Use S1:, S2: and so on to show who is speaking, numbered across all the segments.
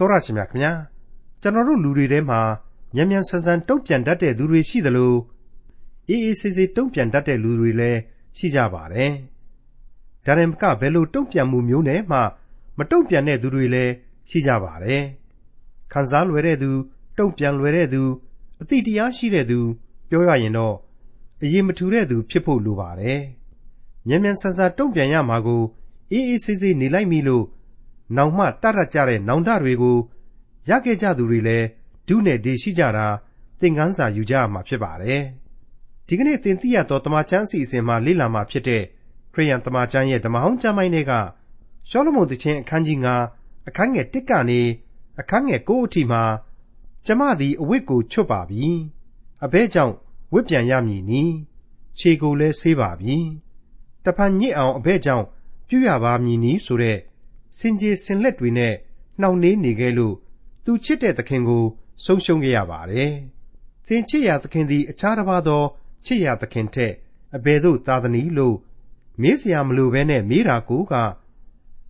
S1: တော်ရရှိမြခင်ဗျာကျွန်တော်တို့လူတွေထဲမှာမြန်မြန်ဆန်ဆန်တုံ့ပြန်တတ်တဲ့သူတွေရှိသလိုအေးအေးဆေးဆေးတုံ့ပြန်တတ်တဲ့လူတွေလည်းရှိကြပါတယ်ဒါရင်ကဘယ်လိုတုံ့ပြန်မှုမျိုးနဲ့မှမတုံ့ပြန်တဲ့သူတွေလည်းရှိကြပါတယ်ခံစားလွယ်တဲ့သူတုံ့ပြန်လွယ်တဲ့သူအတိတရားရှိတဲ့သူပြောရရင်တော့အရေးမထူတဲ့သူဖြစ်ဖို့လိုပါတယ်မြန်မြန်ဆန်ဆန်တုံ့ပြန်ရမှာကိုအေးအေးဆေးဆေးနေလိုက်ပြီလို့ နောင်မှတတ်ရကြတဲ့နောင်တတွေကို ရခဲ့ကြသူတွေလည်းဒုနဲ့ဒေရှိကြတာသင်ခန်းစာယူကြရမှာဖြစ်ပါတယ်ဒီကနေ့သင်သိရသောတမချန်းအစီအစဉ်မှာလေ့လာမှာဖြစ်တဲ့ခရိယန်တမချန်းရဲ့ဓမ္မဟောင်းကျမ်းပိုင်းတွေကရှောလမုန်သခင်အခန်းကြီး9အခန်းငယ်1ကနေအခန်းငယ်9အထိမှာကျမသည်အဝတ်ကိုချွတ်ပါပြီအဘဲကြောင့်ဝတ်ပြန်ရမည်နီခြေကိုလည်းဆေးပါပြီတဖန်ညစ်အောင်အဘဲကြောင့်ပြုရပါမည်နီဆိုတဲ့ စင်ကြေစင်လက်တွေနဲ့နှောင့်နှေးနေခဲ့လို့သူချစ်တဲ့သခင်ကိုဆုံးရှုံးခဲ့ရပါတယ်။သင်ချစ်ရာသခင်သည် အခြားတစ်ပါးသောချစ်ရာသခင်ထက်အဘယ်သို့သာသနည်းလို့မေးစရာမလိုဘဲနဲ့မေးတာကိုက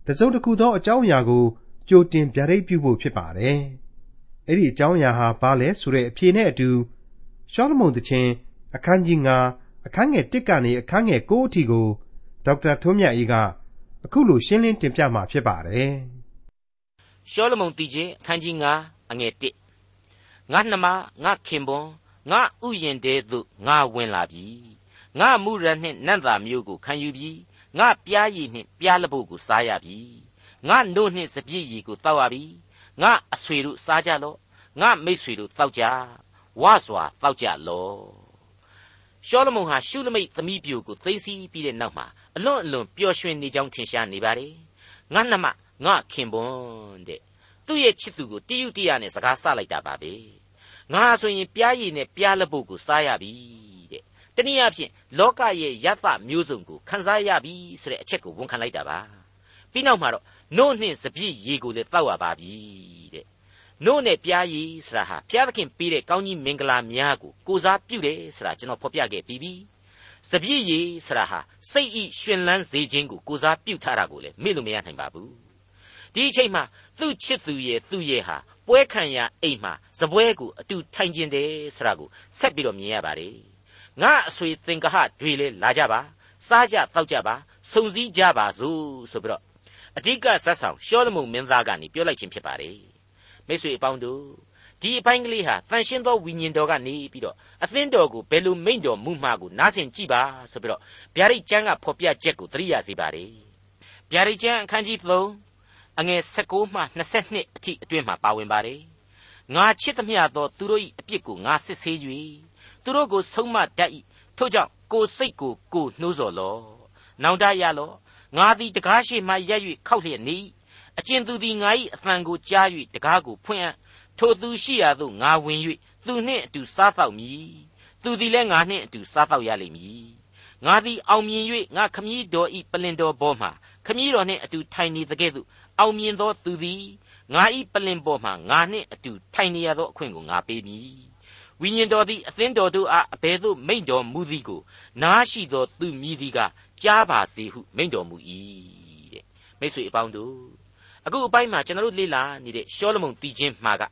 S1: တစုံတစ်ခုသောအကြောင်းအရာကိုကြိုတင်ဗျာဒိတ်ပြုဖို့ဖြစ်ပါတယ်။အဲ့ဒီအကြောင်းအရာဟာဘာလဲဆိုတဲ့အဖြေနဲ့အတူရှောလမုန်တခြင်းအခန်းကြီး9အခန်းငယ်1ကနေအခန်းငယ်9အထိကိုဒေါက်တာထွန်းမြတ်အေးက အခုလိုရှင်းလင်းတင်ပြမှာဖြစ်ပါတယ်။
S2: ရှောလမုန်တီချင်းအခန်းကြီး9အငယ်1ငါနှမငါခင်ပွန်ငါဥယျင်တဲသို့ငါဝင်လာပြီငါမူရနှင့်နတ်သားမျိုးကိုခံယူပြီငါပြားရည်နှင့်ပြားလဖို့ကိုစားရပြီငါနို့နှင့်စပြည့်ရည်ကိုတောက်ရပြီငါအဆွေတို့စားကြလော့ငါမိတ်ဆွေတို့တောက်ကြဝါစွာတောက်ကြလော့ရှောလမုန်ဟာရှုလမိတ်သမီးပြိုကိုသိသိပြီးတဲ့နောက်မှာ အလွန်အလွန်ပျော်ရွှင်နေကြောင်းထင်ရှားနေပါတယ်ငါနှမငါခင်ပွန်းတဲ့သူ့ရဲ့ချစ်သူကိုတယုတရနဲ့စကားဆလိုက်တာပါပဲငါဆိုရင်ပြားရည်နဲ့ပြားလက်ဖို့ကိုစားရပြီတဲ့တနည်းအားဖြင့်လောကရဲ့ယသမျိုးစုံကိုခန်းစားရပြီဆိုတဲ့အချက်ကိုဝန်ခံလိုက်တာပါပြီးနောက်မှာတော့နို့နှင့်စပြည့်ရေကိုလည်းတောက်ရပါပြီတဲ့နို့နဲ့ပြားရည်ဆိုတာဟာဘုရားသခင်ပေးတဲ့ကောင်းကြီးမင်္ဂလာများကိုကိုစားပြုတယ်ဆိုတာကျွန်တော်ဖော်ပြခဲ့ပြီးပြီ စပြည့်ရည်ဆိုတာဟာစိတ်ဤရှင်လန်းစေခြင်းကိုကိုစားပြုထားတာကိုလည်းမေ့လို့မရနိုင်ပါဘူးဒီအချိန်မှာသူ့ချစ်သူရဲ့သူ့ရဲ့ဟာပွဲခံရအိမ်မှာစပွဲကိုအတူထိုင်ကျင်တယ်ဆိုတာကိုဆက်ပြီးတော့မြင်ရပါတယ်ငါအဆွေသင်္ကဟတွေလည်းလာကြပါစားကြတောက်ကြပါစုံစည်းကြပါစို့ဆိုပြီးတော့အဓိကဇက်ဆောင်ရှောလမုန်မင်းသားကနေပြောလိုက်ခြင်းဖြစ်ပါတယ်မိတ်ဆွေအပေါင်းတို့ဒီအပိုင်းကလေးဟာတန်ရှင်းသောဝိညာဉ်တော်ကနေပြီးတော့ အသင်းတော်ကိုဘယ်လိုမိန့်တော်မူမှာကိုနားဆင်ကြည့်ပါဆိုပြီးတော့ဗျာဒိတ်ကျမ်းကဖော်ပြချက်ကိုသတိရစေပါတယ်ဗျာဒိတ်ကျမ်းအခန်းကြီး3အငယ်16မှ22အထိအတွင်းမှာပါဝင်ပါတယ်ငါချစ်သမျှသောသူတို့၏အပြစ်ကိုငါစစ်ဆေး၍သူတို့ကိုဆုံးမတတ်၏ထို့ကြောင့်ကိုစိတ်ကိုကိုနှိုးဆော်လော့နောင်တရလော့ငါသည်တကားရှိမှရက်၍ခောက်လျက်နေအကျဉ်သူသည်ငါ၏အသံကိုကြား၍တကားကိုဖွင့်အံ့ထိုသူရှိရာသို့ငါဝင်၍ သူနှင့်အတူစားသောက်မည်သူသည်လည်းငါနှင့်အတူစားသောက်ရလိမ့်မည်ငါသည်အောင်မြင်၍ငါခမည်းတော်ဤပလင်တော်ဘောမှခမည်းတော်နှင့်အတူထိုင်နေသကဲ့သို့အောင်မြင်သောသူသည်ငါဤပလင်ပေါ်မှငါနှင့်အတူထိုင်နေရသောအခွင့်ကိုငါပေးမည်ဝိညာဉ်တော်သည်အသင်းတော်တို့အားအဘယ်သို့မိန့်တော်မူသည်ကိုနားရှိသောသူမြည်သည်ကကြားပါစေဟုမိန့်တော်မူ၏တဲ့မိတ်ဆွေအပေါင်းတို့အခုအပိုင်းမှာကျွန်တော်တို့လေ့လာနေတဲ့ရှောလမုန်တည်ခြင်းမှာက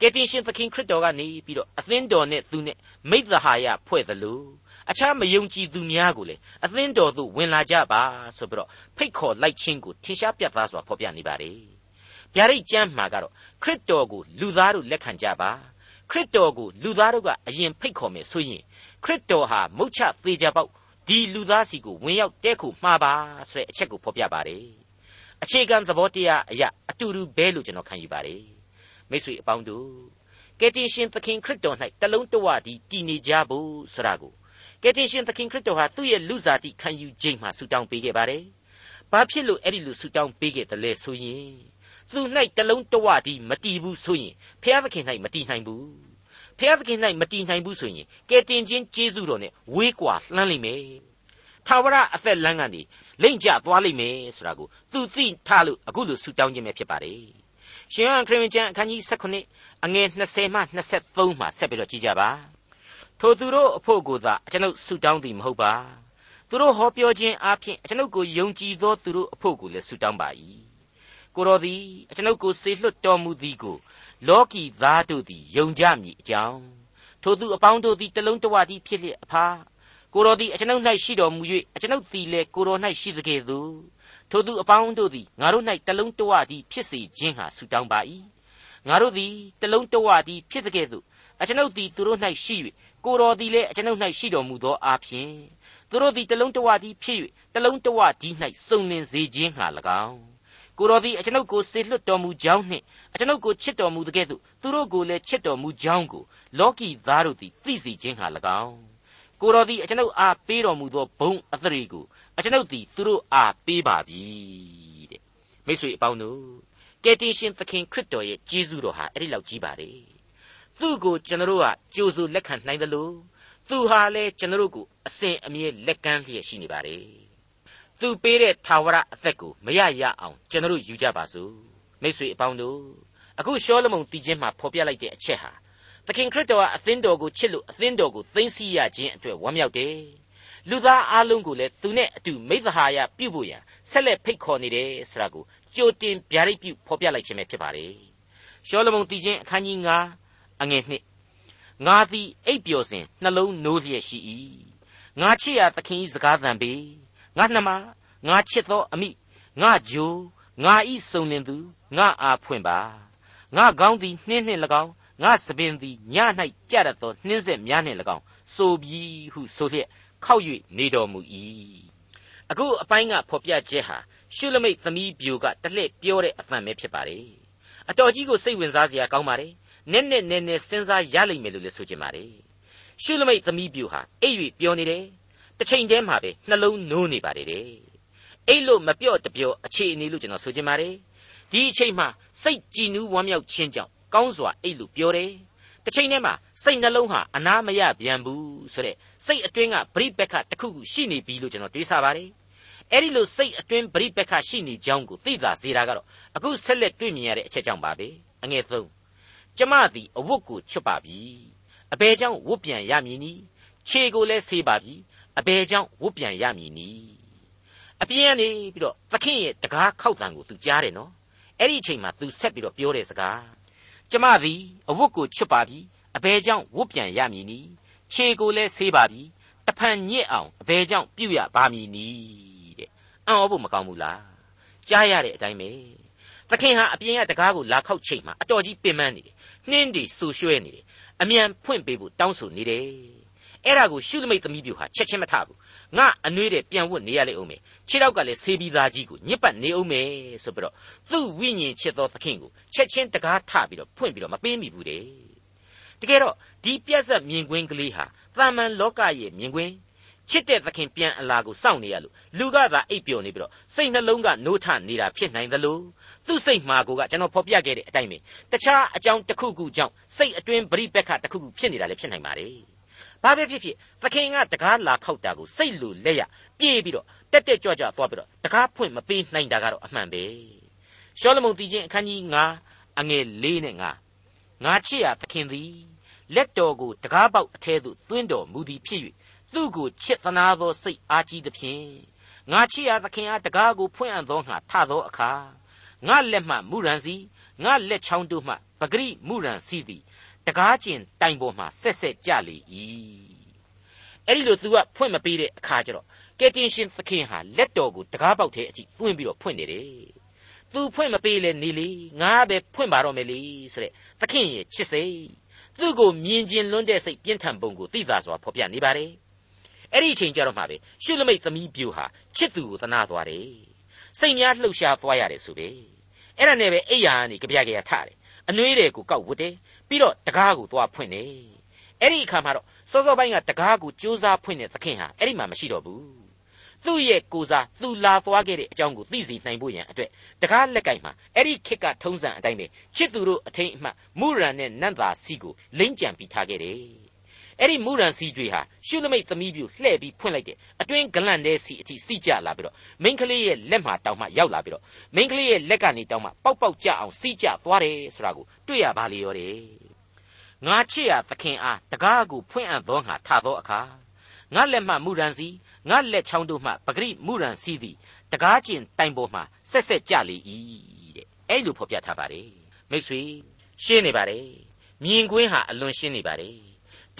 S2: ကယ်တင်ရှင်သခင်ခရစ်တော်ကနေပြီးတော့အသင်းတော်နဲ့သူနဲ့မိသဟာယဖွဲ့သလိုအခြားမယုံကြည်သူများကိုလည်းအသင်းတော်သို့ဝင်လာကြပါဆိုပြီးတော့ဖိတ်ခေါ်လိုက်ခြင်းကိုထင်ရှားပြသစွာဖော်ပြနေပါတယ်။ဗျာဒိတ်ကျမ်းမှာကတော့ခရစ်တော်ကိုလူသားတို့လက်ခံကြပါခရစ်တော်ကိုလူသားတို့ကအရင်ဖိတ်ခေါ်မယ်ဆိုရင်ခရစ်တော်ဟာမုတ်ချသေးကြပေါက်ဒီလူသားစီကိုဝင်ရောက်တဲခုမှားပါဆိုတဲ့အချက်ကိုဖော်ပြပါတယ်။အခြေခံသဘောတရားအရာအတူတူပဲလို့ကျွန်တော်ခံယူပါတယ်။ မိတ်ဆွေအပေါင်းတို့ကယ်တင်ရှင်သခင်ခရစ်တော်၌တလုံးတဝတည်တည်နေကြဖို့ဆိုတာကိုကယ်တင်ရှင်သခင်ခရစ်တော်ဟာသူ့ရဲ့လူစားတိခံယူခြင်းမှာဆူတောင်းပေးခဲ့ပါတယ်။ဘာဖြစ်လို့အဲ့ဒီလိုဆူတောင်းပေးခဲ့တယ်လဲဆိုရင်သူ၌တလုံးတဝတည်မတည်ဘူးဆိုရင်ဖျားသခင်၌မတည်နိုင်ဘူး။ဖျားသခင်၌မတည်နိုင်ဘူးဆိုရင်ကယ်တင်ခြင်းကျေးဇူးတော်နဲ့ဝေးကွာလှမ်းလိမ့်မယ်။ထာဝရအသက်လမ်းကနေလိမ့်ကျသွားလိမ့်မယ်ဆိုတာကိုသူသိထားလို့အခုလိုဆူတောင်းခြင်းပဲဖြစ်ပါတယ်။ ရှင်ယောဟန်ခရစ်ဝင်ကျမ်းအခန်းကြီး18အငယ်20မှ23မှာဆက်ပြီးတော့ကြည့်ကြပါထိုသူတို့အဖို့ကိုသာအကျွန်ုပ်ဆုတောင်းသည်မဟုတ်ပါသူတို့ဟောပြောခြင်းအပြင်အကျွန်ုပ်ကိုယုံကြည်သောသူတို့အဖို့ကိုလည်းဆုတောင်းပါ၏ကိုကိုတော်သည်အကျွန်ုပ်ကိုစေလွှတ်တော်မူသည်ကိုလောကီသားတို့သည်ယုံကြမည်အကြောင်းထိုသူအပေါင်းတို့သည်တလုံးတဝတည်းဖြစ်လျက်အဖာကိုတော်သည်အကျွန်ုပ်၌ရှိတော်မူ၍အကျွန်ုပ်သည်လည်းကိုတော်၌ရှိသကဲ့သို့ ထိုသူအပေါင်းတို့သည်ငါတို့၌တလုံးတဝတည်းဖြစ်စေခြင်းဟာဆုတောင်းပါ၏ငါတို့သည်တလုံးတဝတည်းဖြစ်သကဲ့သို့အကျွန်ုပ်သည်သူတို့၌ရှိ၍ကိုတော်သည်လည်းအကျွန်ုပ်၌ရှိတော်မူသောအဖြစ်သူတို့သည်တလုံးတဝတည်းဖြစ်၍တလုံးတဝတည်း၌စုံလင်စေခြင်းဟာ၎င်းကိုတော်သည်အကျွန်ုပ်ကိုစေလွှတ်တော်မူကြောင်းနှင့်အကျွန်ုပ်ကိုချစ်တော်မူသကဲ့သို့သူတို့ကိုလည်းချစ်တော်မူကြောင်းကိုလောကီသားတို့သည်သိစေခြင်းဟာ၎င်းကိုတော်သည်အကျွန်ုပ်အားပေးတော်မူသောဘုံအသရေကို အကျွန်ုပ်သည်သူတို့အားပေးပါပြီတဲ့မိတ်ဆွေအပေါင်းတို့ကယ်တင်ရှင်သခင်ခရစ်တော်ရဲ့ကျေးဇူးတော်ဟာအဲ့ဒီလောက်ကြီးပါတယ်သူ့ကိုကျွန်တော်တို့ကကြိုးစိုးလက်ခံနိုင်တယ်လို့သူဟာလည်းကျွန်တော်တို့ကိုအစဉ်အမြဲလက်ကမ်းလျက်ရှိနေပါတယ်သူပေးတဲ့ထာဝရအသက်ကိုမရရအောင်ကျွန်တော်တို့ယူကြပါစို့မိတ်ဆွေအပေါင်းတို့အခုရှောလမုန်တည်ခြင်းမှာဖော်ပြလိုက်တဲ့အချက်ဟာသခင်ခရစ်တော်ကအသင်းတော်ကိုချစ်လို့အသင်းတော်ကိုသိမ်းဆည်းရခြင်းအတွက်ဝမ်းမြောက်တယ် လူသားအလုံးကိုလည်းသူနဲ့အတူမိသဟာယပြုဖို့ရန်ဆက်လက်ဖိတ်ခေါ်နေတယ်ဆိုတာကိုကြိုတင်ဗျာဒိတ်ပြုဖော်ပြလိုက်ခြင်းပဲဖြစ်ပါတယ်ရှောလမုန်တည်ခြင်းအခန်းကြီး9အငယ်1ငါသည်အိပ်ပျော်စဉ်နှလုံးနိုးလျက်ရှိ၏ငါချစ်ရာသခင်၏စကားသံပေငါနှမငါချစ်သောအမိငါဂျိုးငါဤစုံလင်သူငါအားဖွင့်ပါငါကောင်းသည်နှင်းနှင့်၎င်းငါစပင်သည်ည၌ကြရသောနှင်းဆက်များနှင့်၎င်းဆိုပြီးဟုဆိုလျက် ခောက်၍နေတော်မူ၏အခုအပိုင်းကဖော်ပြချက်ဟာရှုလမိတ်သမီးပြိုကတလှည့်ပြောတဲ့အသံပဲဖြစ်ပါတယ်အတော်ကြီးကိုစိတ်ဝင်စားစရာကောင်းပါတယ်နက်နက်နဲနဲစဉ်းစားရလိမ့်မယ်လို့လည်းဆိုချင်ပါတယ်ရှုလမိတ်သမီးပြိုဟာအိပ်၍ပြောနေတယ်တစ်ချိန်တည်းမှာပဲနှလုံးနိုးနေပါတယ်တဲ့အိတ်လို့မပြော့တပြော့အခြေအနေလို့ကျွန်တော်ဆိုချင်ပါတယ်ဒီအချိန်မှာစိတ်ကြည်နူးဝမ်းမြောက်ခြင်းကြောင့်ကောင်းစွာအိတ်လို့ပြောတယ် တစ်ချိန်တည်းမှာစိတ်နှလုံးဟာအနာမရပြန်ဘူးဆိုတဲ့စိတ်အတွင်းကပရိပက္ခတစ်ခုခုရှိနေပြီလို့ကျွန်တော်တွေးဆပါတယ်အဲ့ဒီလိုစိတ်အတွင်းပရိပက္ခရှိနေကြောင်းကိုသိသာစေတာကတော့အခုဆက်လက်တွေ့မြင်ရတဲ့အချက်ကြောင့်ပါပဲအငယ်သုံးကျမသည်အဝတ်ကိုချွတ်ပါပြီအဘယ်ကြောင့်ဝတ်ပြန်ရမည်နည်းခြေကိုလည်းဆေးပါပြီအဘယ်ကြောင့်ဝတ်ပြန်ရမည်နည်းအပြင်းကနေပြီးတော့သခင်ရဲ့တကားခောက်တံကိုသူကြားတယ်နော်အဲ့ဒီအချိန်မှာသူဆက်ပြီးတော့ပြောတဲ့စကား ကျမသည်အဝတ်ကိုချွတ်ပါပြီအဘယ်ကြောင့်ဝတ်ပြန်ရမည်နည်းခြေကိုလည်းဆေးပါပြီတဖန်ညစ်အောင်အဘယ်ကြောင့်ပြုတ်ရပါမည်နည်းတဲ့အံ့ဩဖို့မကောင်းဘူးလားကြားရတဲ့အတိုင်းပဲသခင်ဟာအပြင်ကတကားကိုလာခောက်ချိန်မှာအတော်ကြီးပင်ပန်းနေတယ်နှင်းတွေဆူရွှဲနေတယ်အမြန်ဖွင့်ပေးဖို့တောင်းဆိုနေတယ်အဲ့ဒါကိုရှုလမိတ်သမီးပြူဟာချက်ချင်းမထဘူး ငါအနှွေးတဲ့ပြန်ဝတ်နေရလေအောင်မယ်ခြေထောက်ကလည်းဆေးပြီးသားကြီးကိုညစ်ပတ်နေအောင်မယ်ဆိုပြီးတော့သူ့ဝိညာဉ်ချစ်သောသခင်ကိုချက်ချင်းတကားထပြီးတော့ဖွင့်ပြီးတော့မပေးမိဘူးတဲ့တကယ်တော့ဒီပြက်ဆက်မြင်ကွင်းကလေးဟာတာမန်လောကရဲ့မြင်ကွင်းချစ်တဲ့သခင်ပြန်အလာကိုစောင့်နေရလို့လူကသာအိပ်ပျော်နေပြီးတော့စိတ်နှလုံးကနိုးထနေတာဖြစ်နိုင်သလိုသူ့စိတ်မှာကိုကကျွန်တော်ဖော်ပြခဲ့တဲ့အတိုင်းပဲတခြားအကြောင်းတစ်ခုခုကြောင့်စိတ်အတွင်းပရိပက္ခတစ်ခုခုဖြစ်နေတာလည်းဖြစ်နိုင်ပါတယ် ဘာပဲဖြစ်ဖြစ်သခင်ကတကားလာခောက်တာကိုစိတ်လိုလက်ရပြေးပြီးတော့တက်တက်ကြွကြွသွားပြီးတော့တကားဖွင့်မပေးနိုင်တာကတော့အမှန်ပဲရှောလမုန်တည်ခြင်းအခန်းကြီး9အငယ်၄နဲ့9ငါချစ်ရသခင်သည်လက်တော်ကိုတကားပေါက်အထဲသို့သွင်းတော်မူသည်ဖြစ်၍သူ့ကိုချစ်သနာသောစိတ်အားကြီးသဖြင့်ငါချစ်ရသခင်အားတကားကိုဖွင့်အပ်သောငါထသောအခါငါလက်မှမူရန်စီငါလက်ချောင်းတို့မှပဂရိမူရန်စီသည် တကားကျင်တိုင်ပေါ်မှာဆက်ဆက်ကြလေ၏အဲ့ဒီလို तू ကဖွင့်မပေးတဲ့အခါကျတော့ကယ်တင်ရှင်သခင်ဟာလက်တော်ကိုတကားပေါက်ထဲအထိပွင့်ပြီးတော့ဖွင့်နေတယ်။ तू ဖွင့်မပေးလဲနေလေငါပဲဖွင့်ပါတော့မယ်လေဆိုတဲ့သခင်ရဲ့ချစ်စိတ်သူ့ကိုမြင်ကျင်လွန်းတဲ့စိတ်ပြင်းထန်ပုံကိုသိသာစွာဖော်ပြနေပါတယ်။အဲ့ဒီအချိန်ကျတော့မှပဲရှုလမိတ်သမီးပြူဟာချစ်သူကိုသနာသွားတယ်။စိတ်များလှုပ်ရှားသွားရတယ်ဆိုပဲ။အဲ့ဒါနဲ့ပဲအိယာကနေကြပြကြရထတယ်။အနှွေးတွေကိုကောက်ဝတ်တယ် ပြီးတော့တကားကိုသွားဖွင့်တယ်။အဲ့ဒီအခါမှာတော့စောစောပိုင်းကတကားကိုကြိုးစားဖွင့်တဲ့သခင်ဟာအဲ့ဒီမှာမရှိတော့ဘူးသူ့ရဲ့ကိုစားသူလာသွားခဲ့တဲ့အကြောင်းကိုသိစေနိုင်ဖို့ရန်အတွက်တကားလက်ကင်မှာအဲ့ဒီခေတ်ကထုံးစံအတိုင်းပဲချစ်သူတို့အထိန်အမှတ်မူရန်နဲ့နန့်သာစီကိုလိမ့်ကြံပြီးထားခဲ့တယ် အဲ့ဒီမူရန်စီတွေဟာရှုလမိတ်သမီးပြူလှဲ့ပြီးဖွင့်လိုက်တဲ့အတွင်းဂလန့်တဲ့စီအထိစီကြလာပြီးတော့မိန်းကလေးရဲ့လက်မှာတောင်မှရောက်လာပြီးတော့မိန်းကလေးရဲ့လက်ကနေတောင်မှပေါက်ပေါက်ကြအောင်စီကြသွားတယ်ဆိုတာကိုတွေ့ရပါလေရောတယ်ငါချစ်ရသခင်အားတကားကိုဖွင့်အပ်သောငါထသောအခါငါလက်မှမူရန်စီငါလက်ချောင်းတို့မှပဂရိမူရန်စီသည်တကားကျင်တိုင်ပေါ်မှဆက်ဆက်ကြလေ၏တဲ့အဲ့လိုဖော်ပြထားပါတယ်မိတ်ဆွေရှင်းနေပါတယ်မြင်ကွင်းဟာအလွန်ရှင်းနေပါတယ်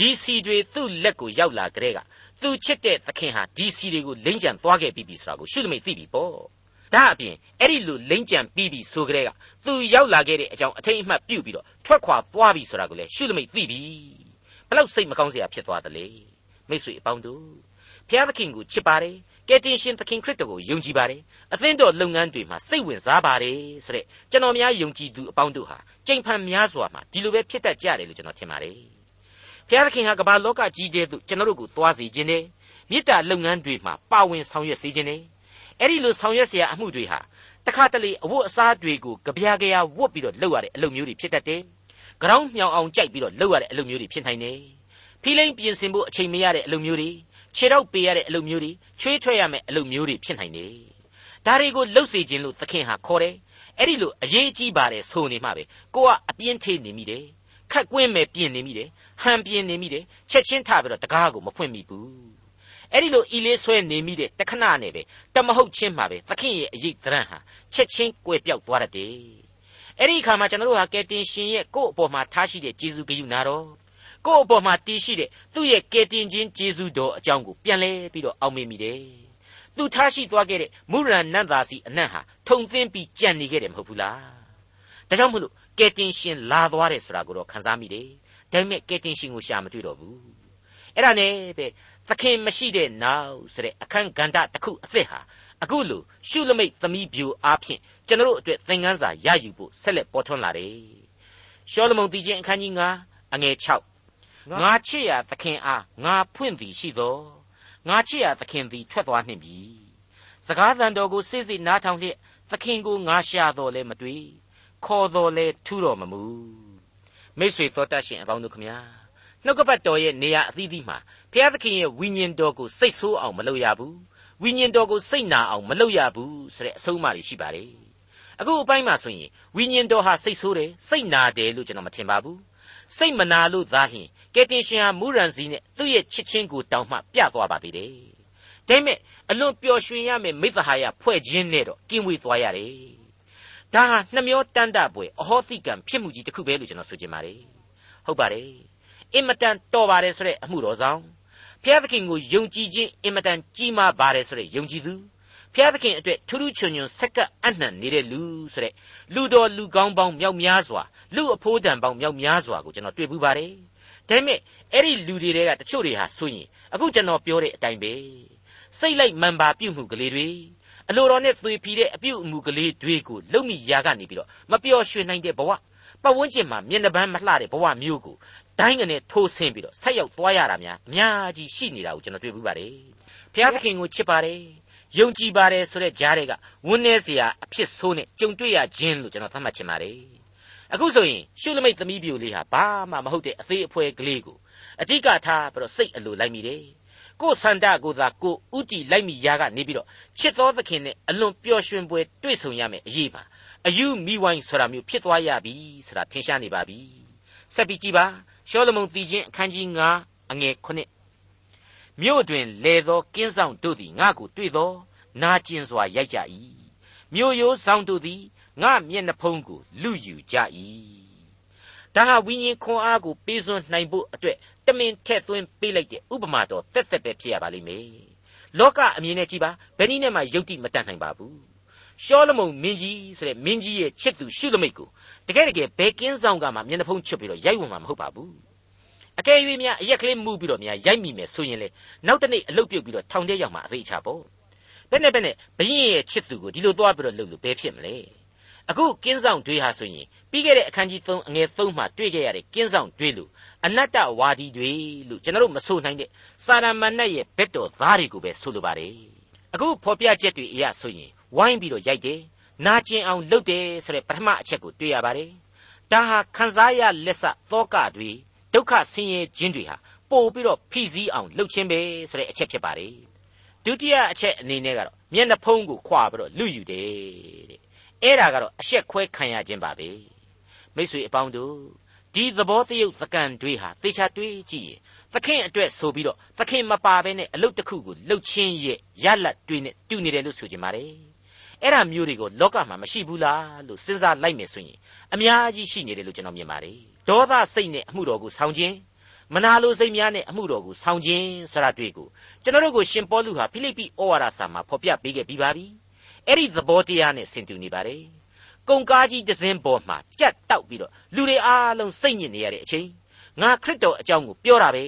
S2: ဒီစီတွေသူ့လက်ကိုရောက်လာကြတဲ့ကသူချစ်တဲ့သခင်ဟာဒီစီတွေကိုလိမ့်ကြံသွားခဲ့ပြီးပြီဆိုတာကိုရှုသမိတ်သိပြီပေါ့ဒါအပြင်အဲ့ဒီလိုလိမ့်ကြံပြီးပြီဆိုကြတဲ့ကသူရောက်လာခဲ့တဲ့အကြောင်းအထိတ်အမှတ်ပြုတ်ပြီးတော့ထွက်ခွာသွားပြီဆိုတာကိုလည်းရှုသမိတ်သိပြီဘလောက်စိတ်မကောင်းစရာဖြစ်သွားသလဲမိတ်ဆွေအပေါင်းတို့ဘုရားသခင်ကိုချစ်ပါတယ်ကယ်တင်ရှင်သခင်ခရစ်တော်ကိုယုံကြည်ပါတယ်အသင်းတော်လုပ်ငန်းတွေမှာစိတ်ဝင်စားပါတယ်ဆိုတဲ့ကျွန်တော်များယုံကြည်သူအပေါင်းတို့ဟာကြိမ်ဖန်များစွာမှာဒီလိုပဲဖြစ်တတ်ကြတယ်လို့ကျွန်တော်ထင်ပါတယ် ဘုရားသခင်ဟာကမ္ဘာလောကကြီးတဲ့သို့ကျွန်တော်တို့ကိုသွားစေခြင်းနဲ့မေတ္တာလုပ်ငန်းတွေမှာပါဝင်ဆောင်ရွက်စေခြင်းနဲ့အဲ့ဒီလိုဆောင်ရွက်เสียအမှုတွေဟာတခါတလေအဝတ်အစားတွေကိုကြပြားကြရဝတ်ပြီးတော့လုပ်ရတဲ့အလုပ်မျိုးတွေဖြစ်တတ်တယ်။ကြောင်းမြောင်အောင်ကြိုက်ပြီးတော့လုပ်ရတဲ့အလုပ်မျိုးတွေဖြစ်နိုင်တယ်။ဖိလိမ့်ပြင်ဆင်ဖို့အချိန်မရတဲ့အလုပ်မျိုးတွေခြေတော့ပေးရတဲ့အလုပ်မျိုးတွေချွေးထွက်ရမယ့်အလုပ်မျိုးတွေဖြစ်နိုင်တယ်။ဒါတွေကိုလှုပ်စေခြင်းလို့သခင်ဟာခေါ်တယ်။အဲ့ဒီလိုအရေးကြီးပါတယ်ဆိုနေမှပဲကိုကအပြင်းထေးနေမိတယ်။ ခက်ကွင်းမဲ့ပြင်နေမိတယ်။ဟန်ပြင်နေမိတယ်။ချက်ချင်းထပြီးတော့တကားကိုမဖွင့်မိဘူး။အဲ့ဒီလိုဤလေးဆွဲနေမိတဲ့တခဏနဲ့ပဲတမဟုတ်ချင်းမှာပဲသခင်ရဲ့အရေးသရံဟာချက်ချင်းကွယ်ပြောက်သွားတတ်တယ်။အဲ့ဒီအခါမှာကျွန်တော်တို့ဟာကယ်တင်ရှင်ရဲ့ကိုယ့်အပေါ်မှာထားရှိတဲ့ဂျေဇုဂရုနာတော်ကိုယ့်အပေါ်မှာတည်ရှိတဲ့သူ့ရဲ့ကယ်တင်ခြင်းကျေးဇူးတော်အကြောင်းကိုပြန်လဲပြီးတော့အောက်မေ့မိတယ်။သူထားရှိသွားခဲ့တဲ့မုရဏနန္တာစီအနံ့ဟာထုံသင်းပြီးကြံ့နေခဲ့တယ်မဟုတ်ဘူးလား။ဒါကြောင့်မလို့ ကယ်တင်ရှင်လာသွားတယ်ဆိုတာကိုတော့ခန်းစားမိတယ်။ဒါပေမဲ့ကယ်တင်ရှင်ကိုရှာမတွေ့တော့ဘူး။အဲ့ဒါနဲ့ပဲသခင်မရှိတဲ့နောက်ဆိုတဲ့အခန်းကဏ္ဍတစ်ခုအသစ်ဟာအခုလိုရှုလမိတ်သမီးပြူအားဖြင့်ကျွန်တော်တို့အတွက်သင်ခန်းစာရယူဖို့ဆက်လက်ပေါ်ထွန်းလာတယ်။ရှောလမုန်တီချင်းအခန်းကြီး9အငယ်6ငါချစ်ရာသခင်အားငါဖွင့်သည်ရှိသောငါချစ်ရာသခင်သည်ထွက်သွားနှင့်ပြီစကားသံတော်ကိုစိတ်စိတ်နားထောင်လျက်သခင်ကိုငါရှာတော်လဲမတွေ့ ခေါ်တော်လဲထူတော်မမူမိတ်ဆွေတော်တတ်ရှင်အပေါင်းတို့ခမညာနှုတ်ကပတ်တော်ရဲ့နေရာအသီးသီးမှာဘုရားသခင်ရဲ့ဝိညာဉ်တော်ကိုစိတ်ဆိုးအောင်မလုပ်ရဘူးဝိညာဉ်တော်ကိုစိတ်နာအောင်မလုပ်ရဘူးဆိုတဲ့အဆုံးအမတွေရှိပါတယ်အခုအပိုင်းမှာဆိုရင်ဝိညာဉ်တော်ဟာစိတ်ဆိုးတယ်စိတ်နာတယ်လို့ကျွန်တော်မထင်ပါဘူးစိတ်မနာလို့သာလျှင်ကယ်တင်ရှင်ဟာမူရန်စီနဲ့သူ့ရဲ့ချစ်ချင်းကိုတောင်းမှပြသွားပါသေးတယ်။ဒါပေမဲ့အလွန်ပျော်ရွှင်ရမယ့်မိသဟာယဖွဲ့ခြင်းနဲ့တော့ကင်းဝေးသွားရတယ်။ ဒါဟာနှမျောတန်တပွဲအဟောတိကံဖြစ်မှုကြီးတစ်ခုပဲလို့ကျွန်တော်ဆိုချင်ပါတယ်။ဟုတ်ပါတယ်။အင်မတန်တော်ပါတယ်ဆိုတဲ့အမှုတော်ဆောင်ဖျားသခင်ကိုယုံကြည်ခြင်းအင်မတန်ကြီးမားပါတယ်ဆိုတဲ့ယုံကြည်သူဖျားသခင်အတွက်ထူးထူးချွန်ချွန်ဆက်ကပ်အနှံ့နေတဲ့လူဆိုတဲ့လူတော်လူကောင်းပေါင်းမြောက်များစွာလူအဖိုးတန်ပေါင်းမြောက်များစွာကိုကျွန်တော်တွေ့ပူပါတယ်ဒါပေမဲ့အဲ့ဒီလူတွေကတချို့တွေဟာဆိုရင်အခုကျွန်တော်ပြောတဲ့အတိုင်းပဲစိတ်လိုက်မှန်ပါပြုမှုကလေးတွေ အလိုတော်နဲ့သွေဖြီတဲ့အပြုအမူကလေးတွေကိုလုံမိရာကနေပြီးတော့မပျော်ရွှင်နိုင်တဲ့ဘဝပတ်ဝန်းကျင်မှာမျက်နှာပန်းမလှတဲ့ဘဝမျိုးကိုဒိုင်းကနေထိုးဆင်းပြီးတော့ဆက်ရောက်သွားရတာများအများကြီးရှိနေတာကိုကျွန်တော်တွေ့ဘူးပါတယ်ဘုရားသခင်ကိုချစ်ပါတယ်ယုံကြည်ပါတယ်ဆိုတဲ့ကြားတွေကဝန်းနေစရာအဖြစ်ဆိုးနဲ့ကြုံတွေ့ရခြင်းလို့ကျွန်တော်သတ်မှတ်ချင်ပါတယ်အခုဆိုရင်ရှုလမိတ်သမီးပြိုလေးဟာဘာမှမဟုတ်တဲ့အသေးအဖွဲကလေးကိုအတိကထားပြီးတော့စိတ်အလိုလိုက်မိတယ် ကိုယ်ဆန္ဒကိုသာကိုဥတီလိုက်မိရာကနေပြီးတော့ချစ်တော်သခင်နဲ့အလွန်ပျော်ရွှင်ပွဲတွေ့ဆုံရမယ်အရေးမှာအယူမိဝိုင်းဆိုတာမျိုးဖြစ်သွားရပြီဆိုတာထင်ရှားနေပါပြီဆက်ပြီးကြည့်ပါရှောလမုန်တီချင်းအခန်းကြီး9အငယ်9မြို့တွင်လေသောကင်းဆောင်တို့သည်ငါ့ကိုတွေ့သောနာကျင်စွာရိုက်ကြ၏မြို့ရိုးဆောင်တို့သည်ငါမျက်နှာဖုံးကိုလူယူကြ၏ဒါဟာဝိညာဉ်ခွန်အားကိုပေးစွန်းနိုင်ဖို့အတွက်တ မင်ထက်သွင်းပေးလိုက်တဲ့ဥပမာတော်တက်တက်ပဲဖြစ်ရပါလိမ့်မယ်လောကအမြင်နဲ့ကြည့်ပါဘယ်နည်းနဲ့မှယုတ်တိမတတ်နိုင်ပါဘူးရှောလမုန်မင်းကြီးဆိုတဲ့မင်းကြီးရဲ့ချစ်သူရှုသမိတ်ကိုတကယ်တကယ်ဘယ်ကင်းဆောင်ကမှမျက်နှာဖုံးချွတ်ပြီးတော့ရိုက်ဝင်မှာမဟုတ်ပါဘူးအကယ်၍များအရက်ကလေးမှုပြီးတော့များရိုက်မိမယ်ဆိုရင်လေနောက်တနေ့အလုတ်ပြုတ်ပြီးတော့ထောင်ထဲရောက်မှာအသေးချပေါ့ဘယ်နဲ့ဘယ်နဲ့ဘရင်ရဲ့ချစ်သူကိုဒီလိုသွားပြီးတော့လှုပ်လို့ဘယ်ဖြစ်မလဲအခုကင်းဆောင်တွေဟာဆိုရင်ပြီးခဲ့တဲ့အခန်းကြီး3အငယ်3မှာတွေ့ခဲ့ရတဲ့ကင်းဆောင်တွေလို့ အနတ္တဝါဒီတွေလို့ကျွန်တော်တို့မဆိုနိုင်တဲ့စာရမဏေရဲ့ဘက်တော်သားတွေကိုပဲဆိုလိုပါတယ်အခုဖော်ပြချက်တွေအရဆိုရင်ဝိုင်းပြီးတော့ရိုက်တယ်နာကျင်အောင်လုပ်တယ်ဆိုတဲ့ပထမအချက်ကိုတွေ့ရပါတယ်ဒါဟာခံစားရလက်ဆသောကတွေဒုက္ခဆင်းရဲခြင်းတွေဟာပို့ပြီးတော့ဖိစီးအောင်လှုပ်ခြင်းပဲဆိုတဲ့အချက်ဖြစ်ပါတယ်ဒုတိယအချက်အနေနဲ့ကတော့မျက်နှာဖုံးကိုခွာပြီးတော့လူယူတယ်တဲ့အဲ့ဒါကတော့အရှက်ခွဲခံရခြင်းပါပဲမိษွေအပေါင်းတို့ ဒီသဘောတရုပ်သကံတွေဟာသေချာတွေးကြည့်ရင်သခင်အတွက်ဆိုပြီးတော့သခင်မပါဘဲနဲ့အလုတ်တစ်ခုကိုလှုပ်ချင်းရဲ့ရလတ်တွေနဲ့တူနေတယ်လို့ဆိုကြပါတယ်အဲ့ဒါမျိုးတွေကိုလောကမှာမရှိဘူးလားလို့စဉ်းစားလိုက်မယ်ဆိုရင်အများကြီးရှိနေတယ်လို့ကျွန်တော်မြင်ပါတယ်ဒေါသစိတ်နဲ့အမှုတော်ကိုဆောင်ခြင်းမနာလိုစိတ်များနဲ့အမှုတော်ကိုဆောင်ခြင်းဆရာတွေ့ကိုကျွန်တော်တို့ကိုရှင်ပေါလုဟာဖိလိပ္ပိဩဝါဒစာမှာဖော်ပြပေးခဲ့ပြီးပါပြီအဲ့ဒီသဘောတရားနဲ့ဆင်တူနေပါတယ် ကုံကားကြီးတစ်စင်းပေါ်မှာကြက်တောက်ပြီးတော့လူတွေအားလုံးစိတ်ညစ်နေရတဲ့အချိန်ငါခရစ်တော်အကြောင်းကိုပြောတာပဲ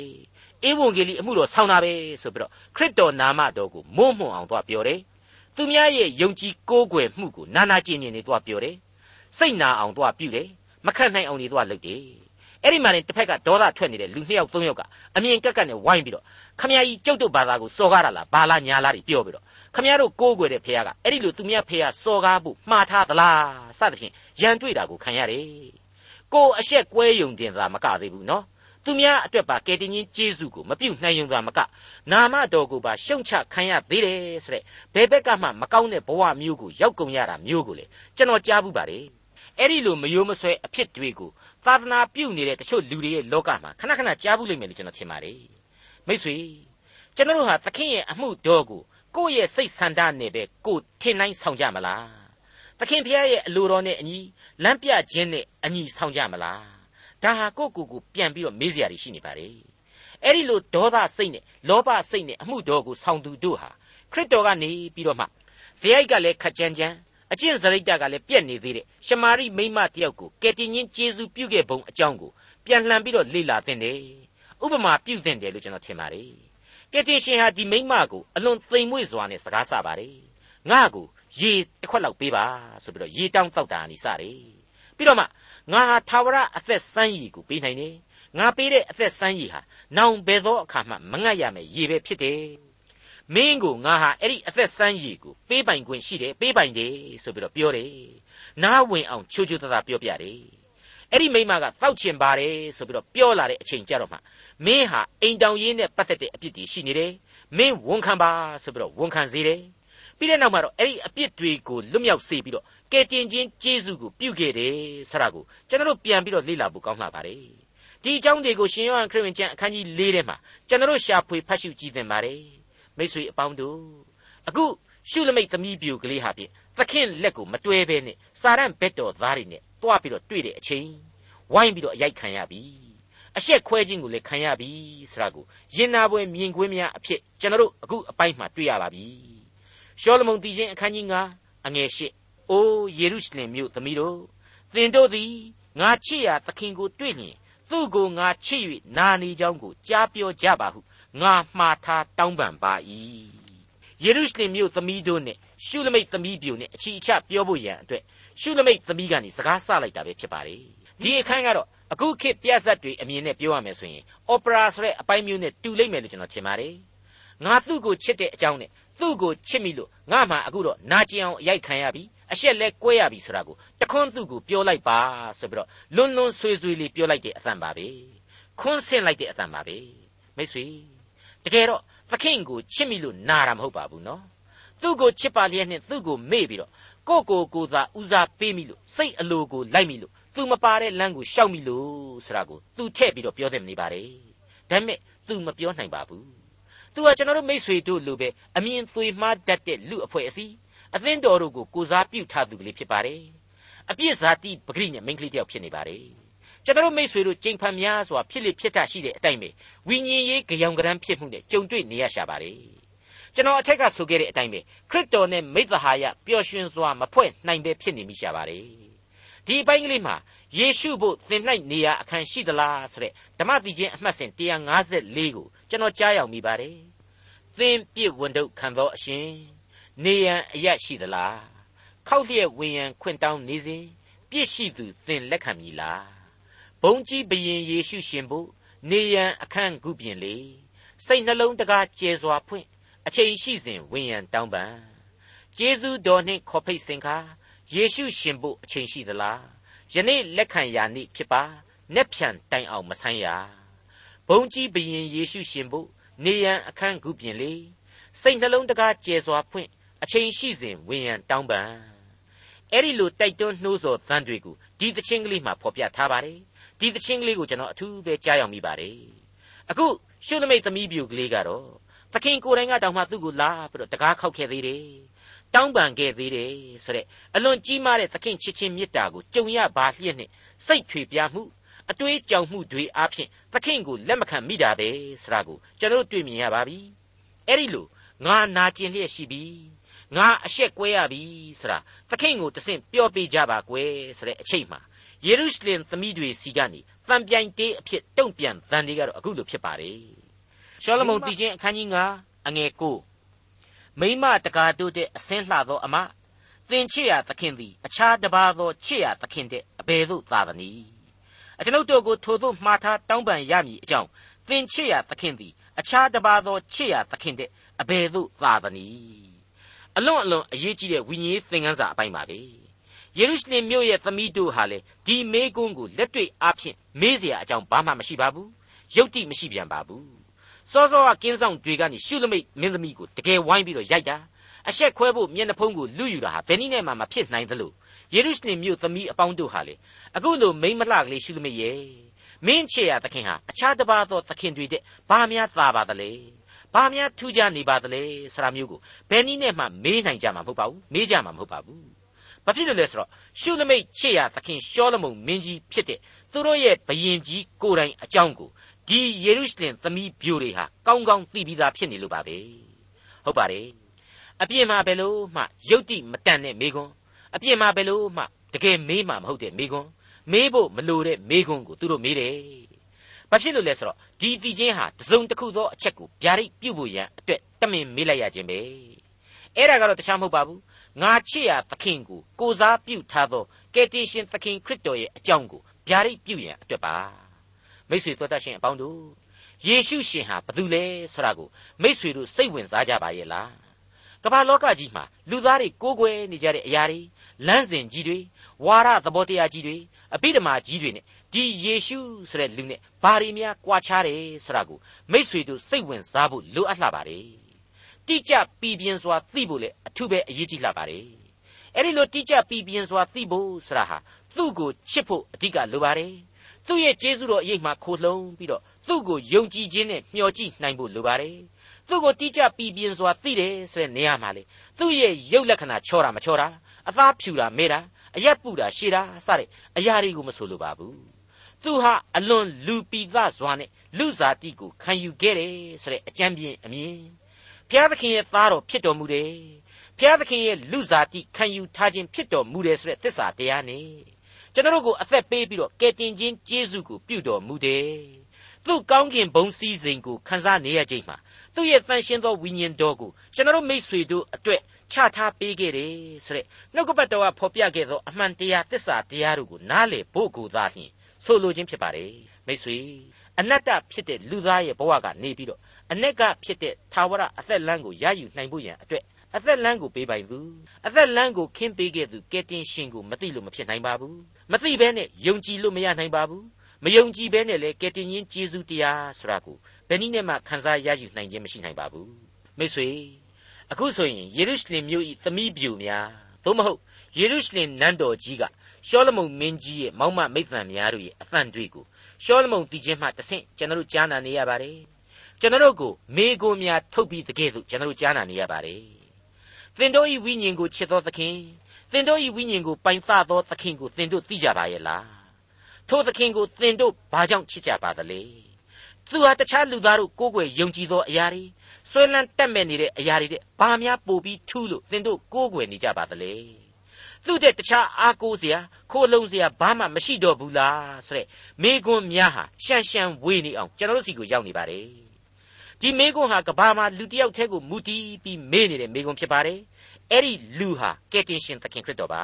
S2: ဧဝံဂေလိအမှုတော်ဆောင်တာပဲဆိုပြီးတော့ခရစ်တော်နာမတော်ကိုမုံမွှန်အောင်သွားပြောတယ်သူများရဲ့ယုံကြည်ကိုးကွယ်မှုကိုနာနာကျင်ကျင်နေသွားပြောတယ်စိတ်နာအောင်သွားပြုတယ်မခတ်နိုင်အောင်နေသွားလုပ်တယ်အဲ့ဒီမှာနေတစ်ဖက်ကဒေါသထွက်နေတဲ့လူနှစ်ယောက်သုံးယောက်ကအမြင်ကက်ကက်နဲ့ဝိုင်းပြီးတော့ခမည်းကြီးကျုပ်တို့ဘာသာကိုစော်ကားတာလားဘာလားညာလားတွေပြောပြီးတော့ ခမည်းတော်ကိုးကွယ်တဲ့ဖခင်ကအဲ့ဒီလိုသူများဖခင်စော်ကားဖို့မှားထားသလားစသဖြင့်ရန်တွေ့တာကိုခံရတယ်ကိုအရှက်ကွဲယုံတင်တာမကသေးဘူးနော်သူများအတွက်ပါကယ်တင်ရှင်ဂျေစုကိုမပြုတ်နိုင်ုံသာမကနာမတော်ကိုပါရှုံချခံရသေးတယ်ဆိုတဲ့ဘယ်ဘက်ကမှမကောင်းတဲ့ဘဝမျိုးကိုရောက်ကုန်ရတာမျိုးကိုလေကျွန်တော်ကြားဘူးပါတယ်အဲ့ဒီလိုမယိုးမဆွဲအဖြစ်တွေကိုသာသနာပြုနေတဲ့တချို့လူတွေရဲ့လောကမှာခဏခဏကြားဘူးလိမ့်မယ်လို့ကျွန်တော်ထင်ပါတယ်မိတ်ဆွေကျွန်တော်တို့ဟာသခင်ရဲ့အမှုတော်ကို ကိုယ့်ရဲ့စိတ်ဆန္ဒနဲ့ပဲကိုယ်ထင်နိုင်ဆောင်ကြမလားသခင်ဖခင်ရဲ့အလိုတော်နဲ့အညီလမ်းပြခြင်းနဲ့အညီဆောင်ကြမလားဒါဟာကိုယ့်ကိုယ်ကိုပြန်ပြီးတော့မေးစရာတွေရှိနေပါတယ်အဲ့ဒီလိုဒေါသစိတ်နဲ့လောဘစိတ်နဲ့အမှုတော်ကိုဆောင်သူတို့ဟာခရစ်တော်ကနေပြီးတော့မှဇေယိုက်ကလည်းခက်ကြမ်းကြမ်းအကျင့်စရိတ်တကလည်းပြက်နေသေးတဲ့ရှမာရိမိမတယောက်ကိုကယ်တင်ရှင်ယေရှုပြုခဲ့ပုံအကြောင်းကိုပြန်လှန်ပြီးတော့လေ့လာသင့်တယ်ဥပမာပြုသင့်တယ်လို့ကျွန်တော်ထင်ပါတယ် ကယ်တင်ရှင်ဟာဒီမိမကိုအလွန်သိမ်မွေ့စွာနဲ့စကားဆပါတယ်ငါ့ကိုရေတစ်ခွက်လောက်ပေးပါဆိုပြီးတော့ရေတောင်းတောက်တာနေစတယ်ပြီးတော့မှငါဟာသာဝရအသက်စမ်းရည်ကိုပေးနိုင်တယ်ငါပေးတဲ့အသက်စမ်းရည်ဟာနောင်ဘယ်သောအခါမှမငတ်ရမယ်ရေပဲဖြစ်တယ်မင်းကိုငါဟာအဲ့ဒီအသက်စမ်းရည်ကိုပေးပိုင်ခွင့်ရှိတယ်ပေးပိုင်တယ်ဆိုပြီးတော့ပြောတယ်နားဝင်အောင်ချိုးချိုးသားသားပြောပြတယ် အဲ့ဒီမိမကတောက်ချင်ပါတယ်ဆိုပြီးတော့ပြောလာတဲ့အချိန်ကြတော့မှမင်းဟာအိမ်တောင်ရေးနဲ့ပတ်သက်တဲ့အပြစ်တွေရှိနေတယ်မင်းဝန်ခံပါဆိုပြီးတော့ဝန်ခံစေတယ်ပြီးတဲ့နောက်မှာတော့အဲ့ဒီအပြစ်တွေကိုလွတ်မြောက်စေပြီးတော့ကယ်တင်ခြင်းကျေးဇူးကိုပြုခဲ့တယ်ဆရာကိုကျွန်တော်တို့ပြန်ပြီးတော့လေ့လာဖို့ကောင်းလှပါတယ်ဒီအကြောင်းတွေကိုရှင်ယောဟန်ခရစ်ဝင်ကျမ်းအခန်းကြီး၄ထဲမှာကျွန်တော်တို့ရှာဖွေဖတ်ရှုကြည့်သင့်ပါတယ်မိတ်ဆွေအပေါင်းတို့အခုရှုလမိတ်သမီးပြူကလေးဟာဖြင့်သခင်လက်ကိုမတွဲဘဲနဲ့စာရန်ဘက်တော်သားတွေနဲ့ တွားပြီးတော့တွေ့တဲ့အချိန်ဝိုင်းပြီးတော့အရိုက်ခံရပြီအရှက်ခွဲခြင်းကိုလည်းခံရပြီဆိုတာကိုရင်နာပွဲမြင်ကွင်းများအဖြစ်ကျွန်တော်တို့အခုအပိုင်းမှာတွေ့ရပါပြီရှောလမုန်တည်ခြင်းအခန်းကြီး9အငယ်၈အိုးယေရုရှလင်မြို့သမီးတို့သင်တို့သည်ငါချစ်ရာသခင်ကိုတွေ့လျင်သူ့ကိုငါချစ်၍နာနေကြောင်းကိုကြားပြောကြပါဟုငါမှားထားတောင်းပန်ပါ၏ယေရုရှလင်မြို့သမီးတို့နဲ့ရှုလမိတ်သမီးပြိုနဲ့အချီအချပြောဖို့ရန်အတွက် ရှုလမိတ်သမီးကနေစကားဆလိုက်တာပဲဖြစ်ပါတယ်ဒီအခန်းကတော့အခုခေတ်ပြဇတ်တွေအမြင်နဲ့ပြောရမယ်ဆိုရင်အော်ပရာဆိုတဲ့အပိုင်းမျိုးနဲ့တူလိမ့်မယ်လို့ကျွန်တော်ထင်ပါတယ်ငါသူ့ကိုချစ်တဲ့အကြောင်းနဲ့သူ့ကိုချစ်မိလို့ငါမှအခုတော့နာကျင်အောင်အရိုက်ခံရပြီအရှက်လဲကွဲရပြီဆိုတာကိုတခွန်းသူ့ကိုပြောလိုက်ပါဆိုပြီးတော့လွန်းလွန်းဆွေးဆွေးလေးပြောလိုက်တဲ့အသံပါပဲခွန်းဆင့်လိုက်တဲ့အသံပါပဲမိတ်ဆွေတကယ်တော့သခင်ကိုချစ်မိလို့နာတာမဟုတ်ပါဘူးနော်သူ့ကိုချစ်ပါလျက်နဲ့သူ့ကိုမေ့ပြီးတော့ ကိုကိုကိုသာဦးစားပေးမိလို့စိတ်အလိုကိုလိုက်မိလို့သူမပါတဲ့လမ်းကိုရှောက်မိလို့ဆိုတာကိုသူထည့်ပြီးတော့ပြောတယ်မနေပါနဲ့ဒါပေမဲ့သူမပြောနိုင်ပါဘူးသူကကျွန်တော်တို့မိษွေတို့လိုပဲအမြင်သွေမှားတတ်တဲ့လူအဖွဲ့အစည်းအသင်းတော်တို့ကိုကိုစားပြုထားသူကလေးဖြစ်ပါတယ်အပြစ်ဇာတိပဂရိနဲ့မိန်းကလေးတယောက်ဖြစ်နေပါတယ်ကျွန်တော်မိษွေတို့ကြိမ်ဖန်များစွာဖြစ်လိဖြစ်တတ်ရှိတဲ့အတိုင်းပဲဝိညာဉ်ရေးကြောင်ကရမ်းဖြစ်မှုနဲ့ကြုံတွေ့နေရရှာပါတယ် ကျွန်တော်အထက်ကဆိုခဲ့တဲ့အတိုင်းပဲခရစ်တော်နဲ့မိသဟာယပျော်ရွှင်စွာမဖွဲ့နိုင်ပဲဖြစ်နေမိရှာပါတယ်ဒီအပိုင်းကလေးမှာယေရှုဖို့သင်၌နေရာအခန်းရှိသလားဆိုတဲ့ဓမ္မတိချင်းအမှတ်စဉ်154ကိုကျွန်တော်ကြားရောက်မိပါတယ်သင်ပြည့်ဝန်တုခံသောအရှင်နေရန်အရရှိသလားခောက်လျက်ဝင်ရန်ခွင့်တောင်းနေစဉ်ပြည့်ရှိသူသင်လက်ခံမည်လားဘုံကြီးဘရင်ယေရှုရှင်ဖို့နေရန်အခန်းခုပြင်လေစိတ်နှလုံးတကားကျဲစွာဖွင့် အချိန်ရှိစဉ်ဝင်ရန်တောင်းပန်ကျေးဇူးတော်နှင့်ခေါ်ဖိတ်စင်ခါယေရှုရှင်ဖို့အချိန်ရှိသလားယနေ့လက်ခံရာနေ့ဖြစ်ပါနက်ဖြန်တိုင်အောင်မဆန်းရဘုံကြီးဘရင်ယေရှုရှင်ဖို့နေရန်အခန်းခုပြင်လေစိတ်နှလုံးတကားကျဲစွာဖွင့်အချိန်ရှိစဉ်ဝင်ရန်တောင်းပန်အဲ့ဒီလိုတိုက်တွန်းနှိုးဆော်သံတွေကိုဒီသချင်းကလေးမှာဖော်ပြထားပါတယ်ဒီသချင်းကလေးကိုကျွန်တော်အထူးပဲကြားရောက်မိပါတယ်အခုရှုသမိတ်သမီးပြူကလေးကတော့ သခင်ကိုယ်တိုင်ကတောင်မှသူ့ကိုလာပြီးတော့တကားခောက်ခဲ့သေးတယ်တောင်းပန်ခဲ့သေးတယ်ဆိုတဲ့အလွန်ကြီးမားတဲ့သခင်ချစ်ချင်းမေတ္တာကိုကြုံရပါလျက်နှင့်စိတ်ထွေပြားမှုအတွေးကြောင်မှုတွေအပြင်သခင်ကိုလက်မခံမိတာပဲဆိုတာကိုကျွန်တော်တွေ့မြင်ရပါပြီအဲ့ဒီလိုငါနာကျင်လျက်ရှိပြီငါအရှက်ကွဲရပြီဆိုတာသခင်ကိုတဆင့်ပြောပေးကြပါကွယ်ဆိုတဲ့အချိန်မှာယေရုရှလင်သမီးတွေစီကနေတံပြိုင်တေးအဖြစ်တုံ့ပြန်တန်တွေကတော့အခုလိုဖြစ်ပါတယ် ရှောလမုန်တည်ခြင်းအခန်းကြီး9အငယ်9မိမတကာတို့တဲ့အစင်းလှသောအမသင်ချစ်ရသခင်သည်အခြားတစ်ပါးသောချစ်ရသခင်တဲ့အဘယ်သို့သာသနည်းအကျွန်ုပ်တို့ကိုထိုသို့မှားထားတောင်းပန်ရမည်အကြောင်းသင်ချစ်ရသခင်သည်အခြားတစ်ပါးသောချစ်ရသခင်တဲ့အဘယ်သို့သာသနည်းအလွန်အလွန်အရေးကြီးတဲ့ဝိညာဉ်သင်ခန်းစာအပိုင်းပါပဲယေရုရှလင်မြို့ရဲ့သမီးတို့ဟာလေဒီမေကွန်းကိုလက်တွေ့အားဖြင့်မေးเสียအကြောင်းဘာမှမရှိပါဘူးယုတ်တိမရှိပြန်ပါဘူး စောစောကကင်းဆောင်တွေကနေရှုလမိတ်မင်းသမီးကိုတကယ်ဝိုင်းပြီးတော့ရိုက်တာအဆက်ခွဲဖို့မျက်နှာဖုံးကိုလူယူတာဟာဘယ်နည်းနဲ့မှမဖြစ်နိုင်သလိုယေရုရှလင်မြို့သမီးအပေါင်းတို့ဟာလေအခုလိုမိမ့်မလှကလေးရှုလမိတ်ရဲ့မင်းချေရသခင်ဟာအခြားတစ်ပါးသောသခင်တွေတဲ့ဘာများသာပါသလဲဘာများထူးခြားနေပါသလဲဆရာမျိုးကိုဘယ်နည်းနဲ့မှမေးနိုင်ကြမှာမဟုတ်ပါဘူးမေးကြမှာမဟုတ်ပါဘူးဘာဖြစ်လို့လဲဆိုတော့ရှုလမိတ်ချေရသခင်ရှောလမုန်မင်းကြီးဖြစ်တဲ့သူတို့ရဲ့ဘယင်ကြီးကိုယ်တိုင်အကြောင်းကို ဒီယေရုရှလင်သမီးပြိုတွေဟာကောင်းကောင်းသိပြီးသားဖြစ်နေလို့ပါပဲဟုတ်ပါတယ်အပြစ်မှာဘယ်လို့မှယုတ်တိမတန်တဲ့မိကွန်းအပြစ်မှာဘယ်လို့မှတကယ်မေးမှမဟုတ်တဲ့မိကွန်းမေးဖို့မလိုတဲ့မိကွန်းကိုသူတို့မေးတယ်ဘာဖြစ်လို့လဲဆိုတော့ဒီတည်ခြင်းဟာတစုံတစ်ခုသောအချက်ကိုဗျာဒိတ်ပြုတ်ဖို့ရန်အတွက်တမင်မေးလိုက်ရခြင်းပဲအဲ့ဒါကတော့တခြားမဟုတ်ပါဘူးငါချစ်ရသခင်ကိုကိုစားပြုထားသောကယ်တင်ရှင်သခင်ခရစ်တော်ရဲ့အကြောင်းကိုဗျာဒိတ်ပြုတ်ရန်အတွက်ပါ မိတ်ဆွေတို့တတ်ရှင်အပေါင်းတို့ယေရှုရှင်ဟာဘသူလဲဆိုတာကိုမိတ်ဆွေတို့စိတ်ဝင်စားကြပါရဲ့လားကမ္ဘာလောကကြီးမှာလူသားတွေကိုးကွယ်နေကြတဲ့အရာတွေလမ်းစဉ်ကြီးတွေဝါရသဘောတရားကြီးတွေအပိဓမ္မာကြီးတွေနဲ့ဒီယေရှုဆိုတဲ့လူနဲ့ဘာတွေများကြွားချတယ်ဆိုတာကိုမိษွေတို့စိတ်ဝင်စားဖို့လိုအပ်လှပါတယ်တိကျပီပြင်းစွာသိဖို့လေအထုပဲအရေးကြီးလှပါတယ်အဲ့ဒီလိုတိကျပီပြင်းစွာသိဖို့ဆိုတာဟာသူ့ကိုချစ်ဖို့အဓိကလိုပါတယ် သူ့ရဲ့ကျေးဇူးတော်အရေးမှခိုလှုံပြီးတော့သူ့ကိုယုံကြည်ခြင်းနဲ့မျှော်ကြည့်နိုင်ဖို့လိုပါတယ်သူ့ကိုတိကျပီပြင်းစွာသိတယ်ဆိုတဲ့နေရာမှာလေသူ့ရဲ့ရုပ်လက္ခဏာချောတာမချောတာအသားဖြူတာမဲတာအရက်ပူတာရှည်တာစတဲ့အရာတွေကိုမဆိုလိုပါဘူးသူဟာအလွန်လူပီသစွာနဲ့လူစားတိကိုခံယူခဲ့တယ်ဆိုတဲ့အကြံပြင်းအမြင်ဘုရားသခင်ရဲ့သားတော်ဖြစ်တော်မူတယ်ဘုရားသခင်ရဲ့လူစားတိခံယူထားခြင်းဖြစ်တော်မူတယ်ဆိုတဲ့သစ္စာတရားနဲ့ ကျွန်တော်တို့ကိုအသက်ပေးပြီးတော့ကယ်တင်ခြင်းကျေးဇူးကိုပြုတော်မူတယ်သူ့ကောင်းကင်ဘုံစည်းစိမ်ကိုခန်းစားနေရခြင်းမှာသူ့ရဲ့တန်ရှင်းသောဝိညာဉ်တော်ကိုကျွန်တော်မိษွေတို့အတွက်ချထားပေးခဲ့တယ်ဆိုတဲ့နှုတ်ကပတ်တော်ကဖော်ပြခဲ့သောအမှန်တရားတစ္ဆာတရားတို့ကိုနားလေဖို့ကိုသာလျှင်ဆိုလိုခြင်းဖြစ်ပါတယ်မိษွေအနတ္တဖြစ်တဲ့လူသားရဲ့ဘဝကနေပြီးတော့အ내ကဖြစ်တဲ့သာဝရအသက်လမ်းကိုရယူနိုင်ဖို့ရန်အတွက် အသက်လမ်းကိုပေးပိုင်သူအသက်လမ်းကိုခင်းပေးခဲ့သူကယ်တင်ရှင်ကိုမသိလို့မဖြစ်နိုင်ပါဘူးမသိဘဲနဲ့ယုံကြည်လို့မရနိုင်ပါဘူးမယုံကြည်ဘဲနဲ့လေကယ်တင်ရှင်ကျေးဇူးတရားဆိုတာကိုဘယ်နည်းနဲ့မှခံစားရယူနိုင်ခြင်းမရှိနိုင်ပါဘူးမိတ်ဆွေအခုဆိုရင်ယေရုရှလင်မြို့၏သမီးပြူများသို့မဟုတ်ယေရုရှလင်နန်းတော်ကြီးကရှောလမုန်မင်းကြီးရဲ့မောက်မမိတ်ဆန်များတို့ရဲ့အသံတွေကိုရှောလမုန်တည်ခြင်းမှတဆင့်ကျွန်တော်တို့ကြားနာနေရပါတယ်ကျွန်တော်တို့ကိုမေကွန်များထုတ်ပြီးတကယ်လို့ကျွန်တော်တို့ကြားနာနေရပါတယ် သင်တို့၏ဝိညာဉ်ကိုချစ်သောသခင်သင်တို့၏ဝိညာဉ်ကိုပိုင်သသောသခင်ကိုသင်တို့သိကြပါရဲ့လားထိုသခင်ကိုသင်တို့ဘာကြောင့်ချစ်ကြပါသလဲသူဟာတခြားလူသားတို့ကိုးကွယ်ယုံကြည်သောအရာတွေဆွဲလန်းတက်မဲ့နေတဲ့အရာတွေတဲ့ဘာများပို့ပြီးထူးလို့သင်တို့ကိုးကွယ်နေကြပါသလဲသူ့တဲ့တခြားအားကိုးစရာခိုးလုံစရာဘာမှမရှိတော့ဘူးလားဆိုတဲ့မိကွန်းများဟာရှန်ရှန်ဝေးနေအောင်ကျွန်တော်တို့စီကိုရောက်နေပါတယ် ဒီမိကွန်းဟာကဘာမှာလူတယောက်တည်းကိုမူတည်ပြီးမေးနေတဲ့မိကွန်းဖြစ်ပါတယ်အဲ့ဒီလူဟာကယ်တင်ရှင်သခင်ခရစ်တော်ပါ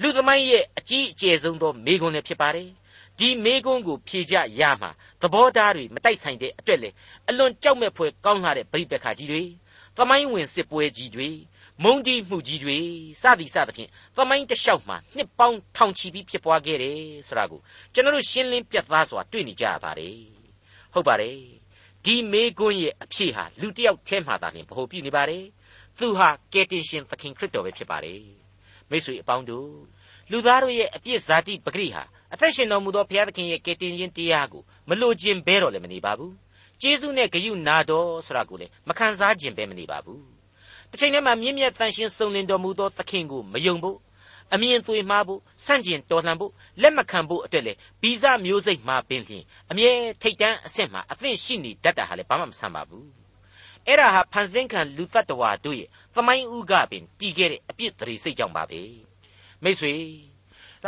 S2: လူသမိုင်းရဲ့အကြီးအကျယ်ဆုံးသောမိကွန်းလည်းဖြစ်ပါတယ်ဒီမေကွန်းကိုဖြေကြရမှာသဘောထားတွေမတိုက်ဆိုင်တဲ့အတွက်လေအလွန်ကြောက်မဲ့ဖွယ်ကောင်းလာတဲ့ဗိပ္ပခါကြီးတွေသမိုင်းဝင်စစ်ပွဲကြီးတွေမုံတီးမှုကြီးတွေစသည်စသဖြင့်သမိုင်းတလျှောက်မှာနှစ်ပေါင်းထောင်ချီပြီးဖြစ်ပွားခဲ့တယ်ဆိုတာကိုကျွန်တော်တို့ရှင်းလင်းပြသစွာတွေ့နေကြရပါတယ်ဟုတ်ပါတယ် ဒီမေကွန်းရဲ့အဖြစ်ဟာလူတစ်ယောက်ထဲမှာသာလျှင်ဗဟိုပြုနေပါတယ်သူဟာကယ်တင်ရှင်သခင်ခရစ်တော်ပဲဖြစ်ပါတယ်မိတ်ဆွေအပေါင်းတို့လူသားတို့ရဲ့အပြစ်ဇာတိပဂရိဟာအသက်ရှင်တော်မူသောဘုရားသခင်ရဲ့ကယ်တင်ခြင်းတရားကိုမလိုချင်ဘဲတော့လည်းမနေပါဘူးကျေးဇူးနဲ့ဂရုနာတော်ဆိုတာကိုလည်းမခံစားခြင်းပဲမနေပါဘူးတစ်ချိန်တည်းမှာမြင့်မြတ်တန်ရှင်းစုံလင်တော်မူသောသခင်ကိုမယုံဖို့ အမြင်သွေမှားဖို့ဆန့်ကျင်တော်လှန်ဖို့လက်မခံဖို့အတွက်လေဗီဇမျိုးစိတ်မှာပင်လျင်အမြဲထိတ်တန်းအဆင့်မှာအသင့်ရှိနေတတ်တာဟာလေဘာမှမဆန်းပါဘူးအဲ့ဒါဟာဖန်ဆင်းခံလူတ attva တို့ရဲ့သမိုင်းဥကပင်တီးခဲ့တဲ့အပြစ်တရေစိတ်ကြောင့်ပါပဲမိတ်ဆွေ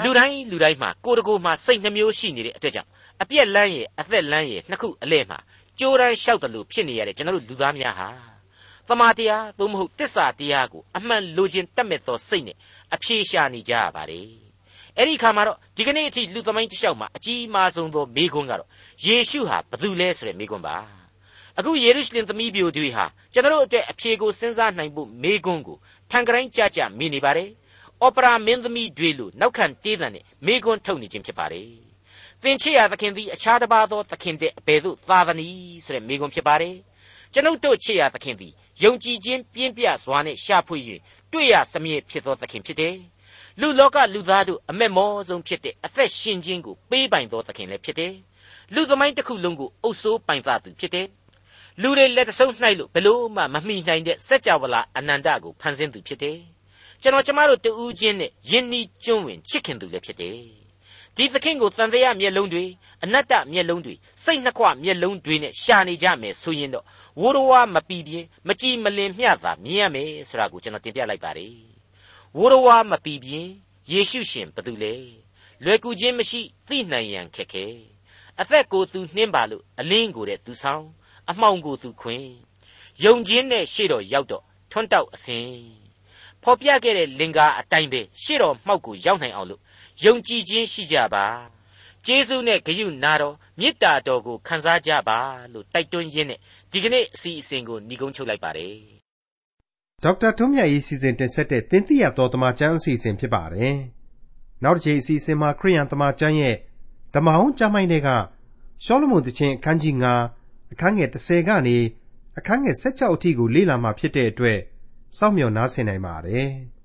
S2: လူတိုင်းလူတိုင်းမှာကိုယ်တကိုယ်မှာစိတ်နှမျိုးရှိနေတဲ့အတွက်ကြောင့်အပြက်လန်းရဲ့အသက်လန်းရဲ့နှစ်ခုအလဲမှာကြိုးတန်းလျှောက်တယ်လို့ဖြစ်နေရတဲ့ကျွန်တော်တို့လူသားများဟာ သမာတရားသို့မဟုတ်တစ္ဆာတရားကိုအမှန်လိုချင်တတ်မဲ့သောစိတ်နဲ့အပြေရှာနေကြရပါတယ်အဲ့ဒီခါမှာတော့ဒီကနေ့အထိလူသမိုင်းတစ်လျှောက်မှာအကြီးမားဆုံးသောမိကွန်းကတော့ယေရှုဟာဘသူလဲဆိုတဲ့မိကွန်းပါအခုယေရုရှလင်သမီးပြိုတွေဟာကျွန်တော်တို့အတွက်အဖြေကိုစဉ်းစားနိုင်ဖို့မိကွန်းကိုထန်ကရိုင်းကြကြမိနေပါတယ်အော်ပရာမင်းသမီးတွေလို့နောက်ခံတေးသံနဲ့မိကွန်းထုတ်နေခြင်းဖြစ်ပါတယ်သင်ချစ်ရသခင်သည်အခြားတစ်ပါးသောသခင်တဲ့အဘယ်သို့သာသနည်းဆိုတဲ့မိကွန်းဖြစ်ပါတယ်ကျွန်ုပ်တို့ချစ်ရသခင်သည် ယုံကြည်ခြင်းပြင်းပြစွာနဲ့ရှာဖွေ၍တွေ့ရစမြဲဖြစ်သောသခင်ဖြစ်တယ်။လူလောကလူသားတို့အမက်မောဆုံးဖြစ်တဲ့အသက်ရှင်ခြင်းကိုပေးပိုင်သောသခင်လည်းဖြစ်တယ်။လူသမိုင်းတစ်ခုလုံးကိုအုပ်စိုးပိုင်သသူဖြစ်တယ်။လူတွေလက်တဆုံးနှိုက်လို့ဘလို့မှမမှီနိုင်တဲ့စัจ java လာအနန္တကိုဖန်ဆင်းသူဖြစ်တယ်။ကျွန်တော်ကျမတို့တူးချင်းနဲ့ယဉ်နီးကျွန်းဝင်ချစ်ခင်သူလည်းဖြစ်တယ်။ဒီသခင်ကိုတန်တရားမျက်လုံးတွေအနတ္တမျက်လုံးတွေစိတ်နှခွမျက်လုံးတွေနဲ့ရှာနေကြမယ်ဆိုရင်တော့ ဝိုးတော်ဝါမပီပြင်းမကြည်မလင်မျှသာမြင်ရမယ်ဆိုတာကိုကျွန်တော်တင်ပြလိုက်ပါတယ်ဝိုးတော်ဝါမပီပြင်းယေရှုရှင်ဘသူလဲလွယ်ကူခြင်းမရှိသိနိုင်ရန်ခက်ခဲအသက်ကိုသူနှင်းပါလို့အလင်းကိုတဲ့သူဆောင်အမှောင်ကိုသူခွင်ယုံခြင်းနဲ့ရှေ့တော်ရောက်တော့ထွန်းတောက်အစဉ်ဖော်ပြခဲ့တဲ့လင်္ကာအတိုင်းပဲရှေ့တော်မှောက်ကိုရောက်နိုင်အောင်လို့ယုံကြည်ခြင်းရှိကြပါကျေးဇူးနဲ့ဂရုနာတော်မေတ္တာတော်ကိုခံစားကြပါလို့တိုက်တွန်းရင်းနဲ့ ဒီကနေ့အစီအစဉ်ကိုညီကုန်းချုပ်လိုက်ပါတယ်
S1: ဒေါက်တာထွန်းမြတ်ရေးစီစဉ်တင်ဆက်တဲ့တင်ပြရတော်တမချန်းအစီအစဉ်ဖြစ်ပါတယ်နောက်တစ်ချိန်အစီအစဉ်မှာခရိယန်တမချန်းရဲ့ဓမ္မဟောင်းကျမ်းိုင်းတွေကရှောလမုန်တခြင်းအခန်းကြီး9အခန်းငယ်30ကနေအခန်းငယ်16အထိကိုလေ့လာမှဖြစ်တဲ့အတွက်စောင့်မျှော်နားဆင်နိုင်ပါတယ်။